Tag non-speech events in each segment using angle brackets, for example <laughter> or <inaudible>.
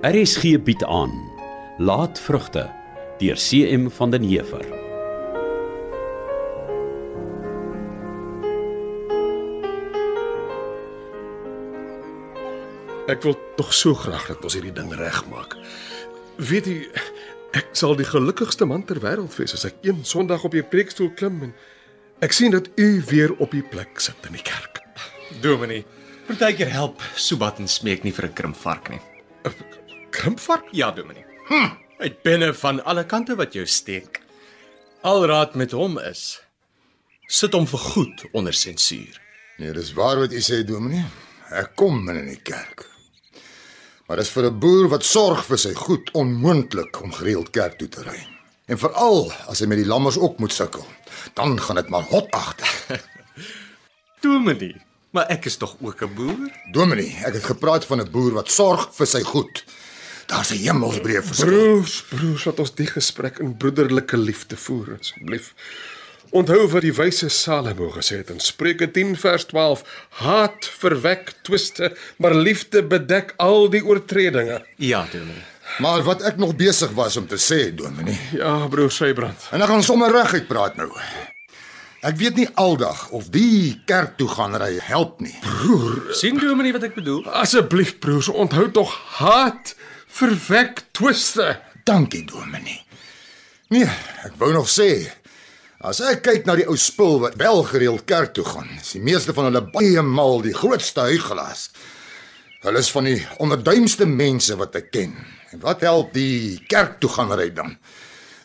RSG bied aan Laatvrugte deur CM van den Heever. Ek wil tog so graag dat ons hierdie ding regmaak. Weet jy, ek sal die gelukkigste man ter wêreld wees as ek een Sondag op die preekstoel klim en ek sien dat u weer op die plek sit in die kerk. Dominee, partykeer help Subat en smeek nie vir 'n krimpvark nie. Krimpvark? Ja, Dominee. Hm, uit binne van alle kante wat jou steek. Alraad met hom is sit hom vir goed onder sensuur. Nee, dis waar wat u sê, Dominee. Ek kom in die kerk. Maar dis vir 'n boer wat sorg vir sy goed onmoontlik om gereeld kerk toe te ry. En veral as hy met die lammers ook moet sukkel, dan gaan dit maar hot agter. <laughs> Dominee, maar ek is tog ook 'n boer. Dominee, ek het gepraat van 'n boer wat sorg vir sy goed. Daar's 'n hemelsbreë verskil. Broers, broers, laat ons die gesprek in broederlike liefde voer asseblief. Onthou wat die wyse Salomo gesê het in Spreuke 10 vers 12: Haat verwek twiste, maar liefde bedek al die oortredinge. Ja, Dominee. Maar wat ek nog besig was om te sê, Dominee, Ja, broer Sybrand. en ek gaan sommer reguit praat nou. Ek weet nie aldag of die kerk toe gaan ry help nie. sien Dominee wat ek bedoel? Asseblief broers, onthou tog haat verwek twiste. Dankie, Dominee. Nee, ek wou nog sê as ek kyk na die ou spul wat wel gereeld kerk toe gaan, is die meeste van hulle baie mal die grootste huigelaars. Hulle is van die onderduimste mense wat ek ken. En wat help die kerk toe gaan ry dan?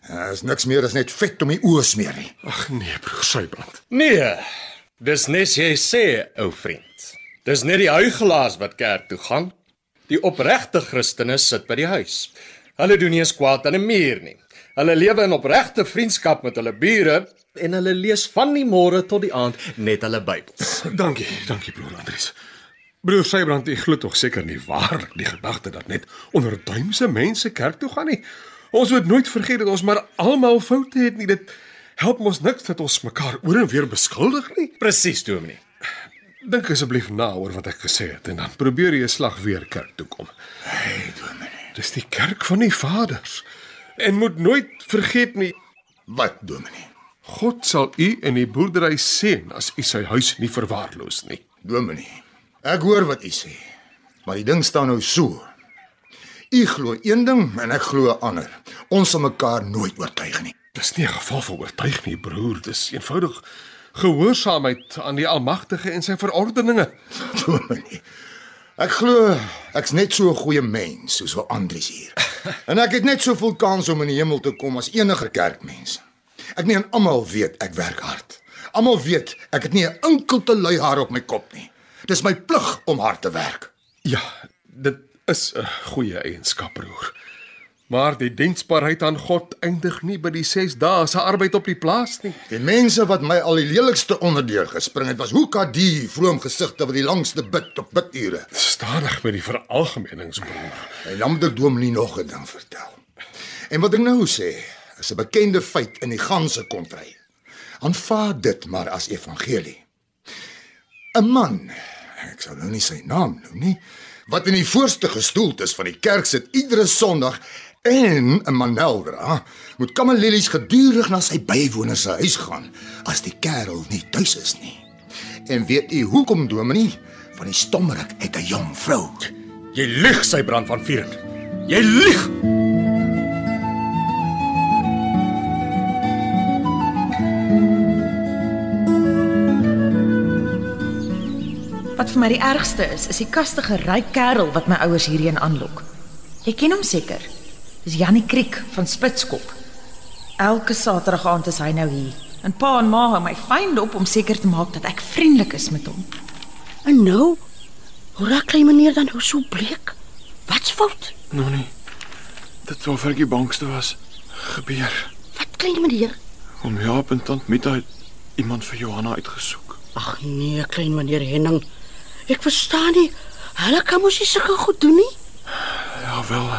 Daar is niks meer as net vet om die oë smeer nie. Ag nee, broer Sybrand. Nee. Dis nes jy sê, ou vriend. Dis net die huigelaars wat kerk toe gaan. Die opregte Christene sit by die huis. Hulle doen nie eens kwaad aan 'n muur nie. Hulle lewe in opregte vriendskap met hulle bure en hulle lees van die môre tot die aand net hulle Bybels. Dankie, dankie broer Andries. Broer Sybrand, ek glo tog seker nie waar die gedagte dat net onderduimse mense kerk toe gaan nie. Ons moet nooit vergeet dat ons maar almal foute het nie. Dit help ons niks dat ons mekaar oor en weer beskuldig nie. Presies, Dominee. Dink asseblief na oor wat ek gesê het en dan probeer jy 'n slag weer kerk toe kom. Hey, Dominee. Dis die kerk van die vaders. En moet nooit vergeet nie, Wat, Dominee? God sal u in die boerdery seën as u sy huis nie verwaarloos nie. Dominee. Ek hoor wat u sê. Maar die ding staan nou so. U glo een ding en ek glo 'n ander. Ons sal mekaar nooit oortuig nie. Dis nie 'n geval van oortuig nie, broer. Dis eenvoudig gehoorsaamheid aan die Almagtige en sy verordeninge. Dominee. <laughs> Ek glo ek's net so 'n goeie mens soos wat Andries hier. <laughs> En ek het net soveel kans om in die hemel te kom as enige kerkmens. Ek meen almal weet ek werk hard. Almal weet ek het nie 'n enkelte lui haar op my kop nie. Dis my plig om hard te werk. Ja, dit is 'n goeie eienskap, broer. Maar die diensbaarheid aan God eindig nie by die 6 dae se arbeid op die plaas nie. Die mense wat my al die lelikste onderdeur gespring het was Hoeka die vroom gesigte wat die langste bid op bidure. Stadig met die veralgemenings, broer. En dan moet ek Dominee nog 'n ding vertel. En wat ek nou sê, is 'n bekende feit in die ganse kontry. Aanvaar dit maar as evangelie. 'n Man, ek sal nou nie sy naam noem nie, wat in die voorste gestoeltes van die kerk sit iedere Sondag en 'n manel dra, moet kamelelies gedurig na sy bywoners se huis gaan as die kerel nie tuis is nie. En weet u hoekom Dominee? Van die stommerik het 'n jong vrou. Jy lieg, sy brand van vuren. Jy lieg. Wat vir my die ergste is, is die kastige ryk kerel wat my ouers hierheen aanlok. Jy ken hom seker. Dis Jannie Kriek van Spitskop. Elke Saterdag aand is hy nou hier. En pa en ma hou my fyn dop om seker te maak dat ek vriendelik is met hom. En nou, hoe raak klein meneer dan nou so bleek? Wat's fout? Nou nee. Dit sou vir die bangste was gebeur. Wat klein meneer? Om Jaap en tant Mita het iemand vir Johanna uitgesoek. Ag nee, klein meneer Henning. Ek verstaan nie. Hulle kan mos nie sulke goed doen nie. Ja wel.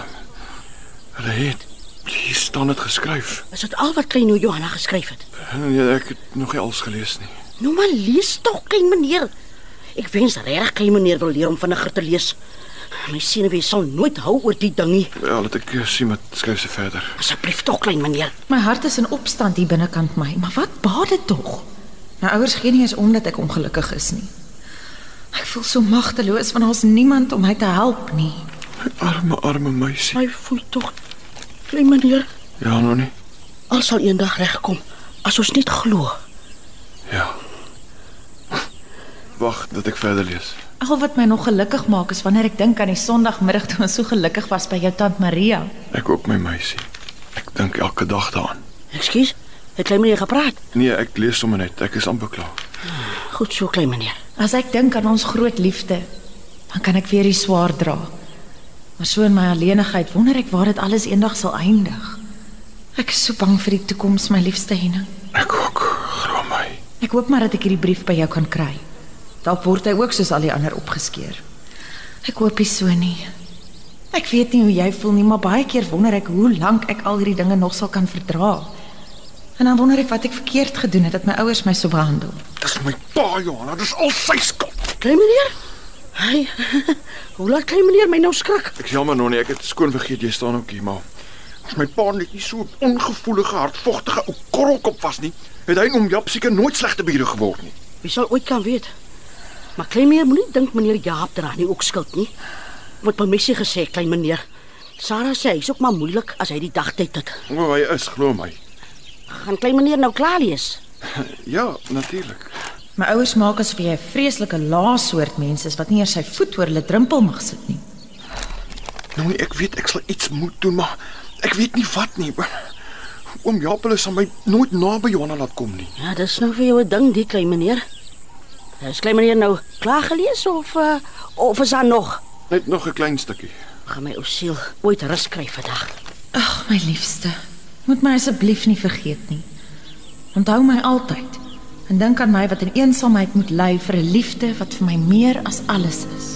Hulle het hier staan dit geskryf. Is dit al wat klein Johanna geskryf het? Nee, ek het nog nie alles gelees nie. Nou maar lees tog klein meneer. Ek wens regtig klein meneer wil leer om vinniger te lees. My senuwee sal nooit hou oor die ding nie. Ja, laat ek eh, sien wat skryf sy verder. Asseblief tog klein meneer. My hart is in opstand hier binnekant my, maar wat baat dit tog? My ouers gee nie eens om dat ek ongelukkig is nie. Ek voel so magteloos want daar's niemand om my te help nie. My arme arme meisie. My voel tog klein meneer. Ja, nog nie. Alles sal eendag regkom as ons net glo. Ja. Wag, dat ek verder lees. Al wat my nog gelukkig maak is wanneer ek dink aan die Sondagmiddag toe ons so gelukkig was by jou tant Maria. Ek ook my meisie. Ek dink elke dag daaraan. Ekskuus. Het klein meneer gepraat? Nee, ek lees sommer net. Ek is amper klaar. Goed so klein meneer. As ek dink aan ons groot liefde, dan kan ek weer die swaar dra. Maar so in my alleenigheid wonder ek waar dit alles eendag sal eindig. Ek is so bang vir die toekoms, my liefste Henning. Ek ook. Glo my. Ek hoop maar dat ek hierdie brief by jou kan kry. Dalk word hy ook soos al die ander opgeskeur. Ek hoop nie so nie. Ek weet nie hoe jy voel nie, maar baie keer wonder ek hoe lank ek al hierdie dinge nog sal kan verdra. En dan wonder ek wat ek verkeerd gedoen het dat my ouers my so behandel. Dis my pa, Johanna. Dis al sy skuld. Klein meneer? Hy. <laughs> Hoe laat klein meneer my nou skrik? Ek jammer, Nonnie. Ek het skoon vergeet jy staan ook hier, maar as my pa net nie so 'n ongevoelige, hartvogtige ou korrelkop was nie, het hy om Jap seker nooit slegte bure geword nie. Wie sal ooit kan weet? Maar klein meneer moenie dink meneer Jaap dra nie ook skuld nie. Wat my messie gesê, klein meneer. Sarah sê hy's ook maar moeilik as hy die dagtyd het. O, hy is, glo my. Gaan klein meneer nou klaar lees? <laughs> Ja, natuurlik. My ouers maak asof jy 'n vreeslike lae soort mens is wat nie eers sy voet oor hulle drempel mag sit nie. Nonnie, ek weet ek sal iets moet doen, maar ek weet nie wat nie. Oom Jaap hulle sal my nooit naby Johanna laat kom nie. Ja, dis nou vir jou 'n ding, die klein meneer. Is klein meneer nou klaar gelees of uh, of is daar nog? Net nog 'n klein stukkie. Gaan my ou siel ooit rus kry vandag. Ag, my liefste, moet my asseblief nie vergeet nie. Onthou my altyd en dink aan my wat in eensaamheid moet ly vir 'n liefde wat vir my meer as alles is.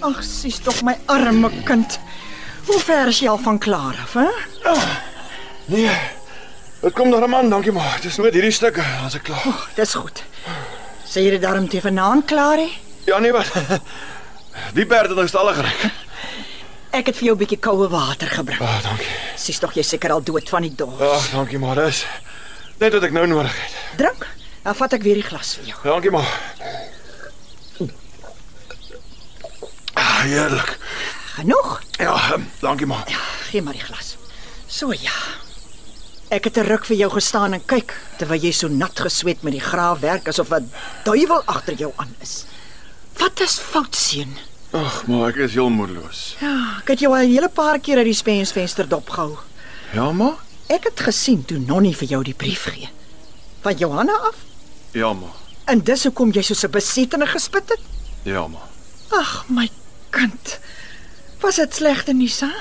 Ag, sies tog my arme kind. Hoe ver is jy al van klaar af, hè? Nee. Dit kom daar 'n man, dankie maar. Dis net hierdie stukke, as ek klaar. Dis goed. Sê jy dit daarom te vanaand klaar hè? Ja nee, wat? Die perde het nou stalle gery. Ek het vir jou 'n bietjie koue water gebring. Ah, dankie. Sies tog jy seker al dood van die dors. Ag, dankie maar. Dis net wat ek nou nodig het. Drink. Dan vat ek weer die glas vir jou. Dankie maar. Ah, heerlik. Genoeg? Ja, ehm, dankie maar. Gee maar die glas. So ja. Ek het 'n ruk vir jou gestaan en kyk terwyl jy so nat gesweet met die graafwerk asof 'n duiwel agter jou aan is. Wat is fout seun? Ag, maar ek is heel moedeloos. Ja, ek het jou al 'n hele paar keer uit die spensvenster dopgehou. Ja, maar? Ek het gesien toe Nonnie vir jou die brief gee. Van Johanna af? Ja, maar. En dis hoekom jy so 'n besettene gespit het? Ja, maar. Ag, my kind. Was dit slegte nuus, hè?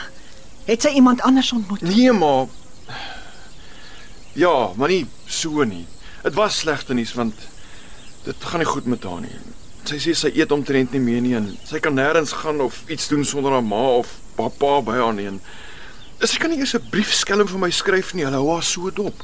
Het sy iemand anders ontmoet? Nee, maar Ja, maar nie so nie. Dit was slegte nuus want dit gaan nie goed met haar nie. Sy sê sy eet omtrent nie meer nie en sy kan nêrens gaan of iets doen sonder haar ma of pappa by haar nie. En sy kan nie eers 'n brief skelm vir my skryf nie. Hulle hou haar so dop.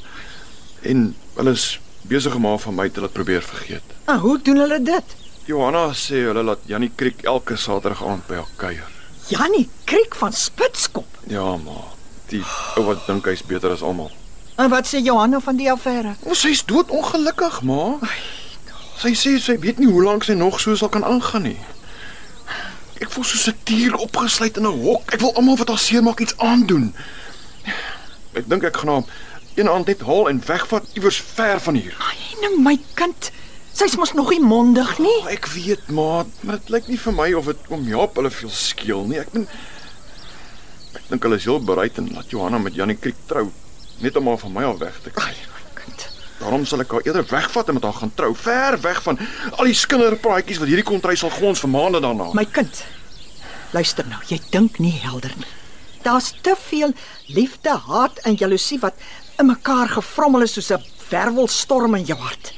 En hulle is besig om haar van my te laat probeer vergeet. Ah, hoe doen hulle dit? Johanna sê hulle laat Jannie Kriek elke Saterdag aand by haar kuier. Jannie Kriek van Spitskop. Ja, maar die ou wat dink hy's beter as almal. En wat sê Johanna van die affære? Ons sy's dood ongelukkig, ma. Sy sê sy weet nie hoe lank sy nog so sal kan aangaan nie. Ek voel soos 'n dier opgesluit in 'n hok. Ek wil almal wat haar seermaak iets aandoen. Ek dink ek gaan haar een aand net haal en wegvat iewers ver van hier. Ai, nou my kind. Sy's mos nog nie mondig nie. Oh, ek weet, ma, maar dit lyk nie vir my of dit om Jaap hulle veel skeel nie. Ek ben Ek dink hulle is heel bereid en laat Johanna met Janie Kriek trou net om haar van my af weg te kry. Ai, kind. Daarom sal ek haar eerder wegvat en met haar gaan trou, ver weg van al die skinderpraatjies wat hierdie kontry sal gons vir maande daarna. My kind. Luister nou, jy dink nie helder nie. Daar's te veel liefde, haat en jaloesie wat in mekaar gevrommel is soos 'n wervelstorm in jou hart.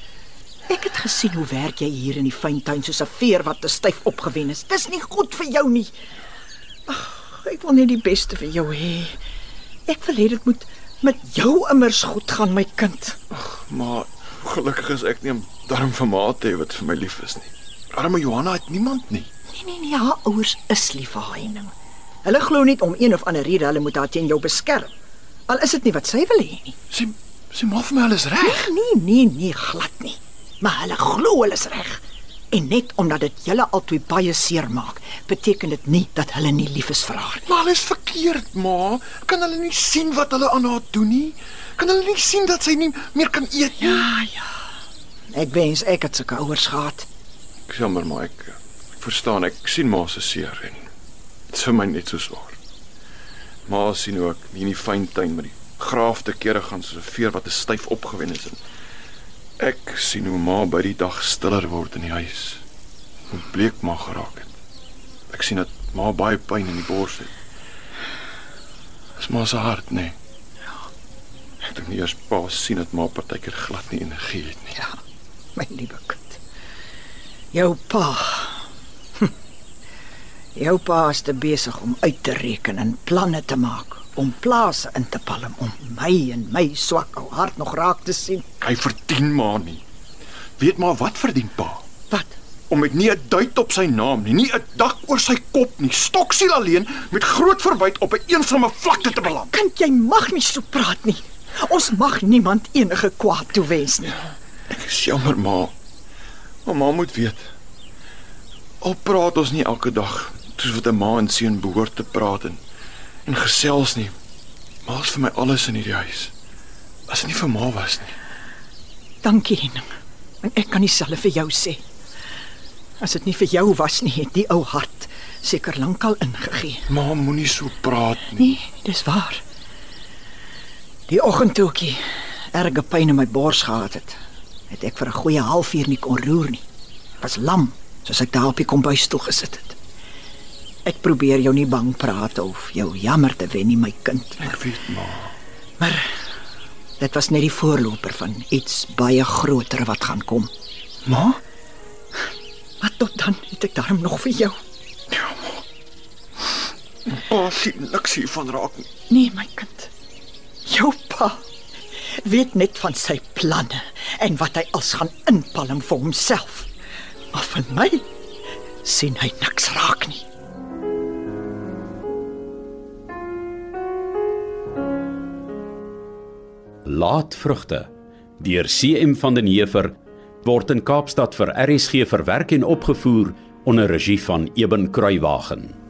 Ek het gesien hoe werk jy hier in die fyn tuin soos 'n veer wat te styf opgewen is. Dis nie goed vir jou nie. Ag, ek wil net die beste vir jou hê. Ek wil hê dit moet met jou immers goed gaan, my kind. Maar gelukkig is ek nie 'n darm vir ma te hê wat vir my lief is nie. Arme Johanna het niemand nie. Nee nee nee, haar ouers is lief vir haar Henning. Hulle glo net om een of ander rede hulle moet haar teen jou beskerm. Al is dit nie wat sy wil hê nie. Sy sy maak vir my alles reg. Nee, nee, nee, glad nie. Maar hulle glo hulle is reg. En net omdat dit julle albei baie seer maak, beteken dit nie dat hulle nie lief is vir haar nie. Maar alles verkeerd, ma. Kan hulle nie sien wat hulle aan haar doen nie? Kan hulle nie sien dat sy nie meer kan eet nie? Ja, ja. Ek wens ek het sulke ouers gehad. Ek jammer maar ek, ek verstaan ek sien ma se seer en dit is vir my net so swaar. Ma sien ook nie in die fyn tuin met die graafte kere gaan soos 'n veer wat te styf opgewen is. En ek sien hoe ma by die dag stiller word in die huis. Hoe bleek ma geraak het. Ek sien dat ma baie pyn in die bors het. Dis maar se hart, nee. Ja. Ek dink nie eers pa sien dat ma partykeer glad nie energie het nie. Ja, my liewe kind. Jou pa. Jou pa is te besig om uit te reken en planne te maak om plase in te palm om my en my swak ou hart nog raak te sien. Hy verdien maar nie. Weet maar wat verdien pa? Wat? Om met nie 'n duit op sy naam nie, nie 'n dak oor sy kop nie, stoksiel alleen met groot verwyd op 'n eensame vlakte te beland. Kind, jy mag nie so praat nie. Ons mag niemand enige kwaad toewens nie. Ek is jammer maar mamma moet weet. Al praat ons nie elke dag soos wat 'n ma en seun behoort te praat en en gesels nie. Maar is vir my alles in hierdie huis. As dit nie vir ma was nie. Dankie, Henning. En ek kan dieselfde vir jou sê. As dit nie vir jou was nie, het die ou hart seker lankal ingegee. Ma moenie so praat nie. Nee, dis waar. Die oggend toe ek erge pyn in my bors gehad het, het ek vir 'n goeie halfuur nie kon roer nie. Ek was lam, soos ek daar op die kombuisstoel gesit het. Ek probeer jou nie bang praat of jou jammer te wen nie, my kind. Ek weet ma. Maar dit was net die voorloper van iets baie groter wat gaan kom. Ma? Maar tot dan het ek daarom nog vir jou. Ja, ma. Pa sien niks hiervan raak nie. Nee, my kind. Jou pa weet net van sy planne en wat hy als gaan inpalm vir homself. Maar van my sien hy niks raak nie. Laatvrugte deur CM van den Heever word in Kaapstad vir RSG verwerk en opgevoer onder regie van Eben Kruiwagen.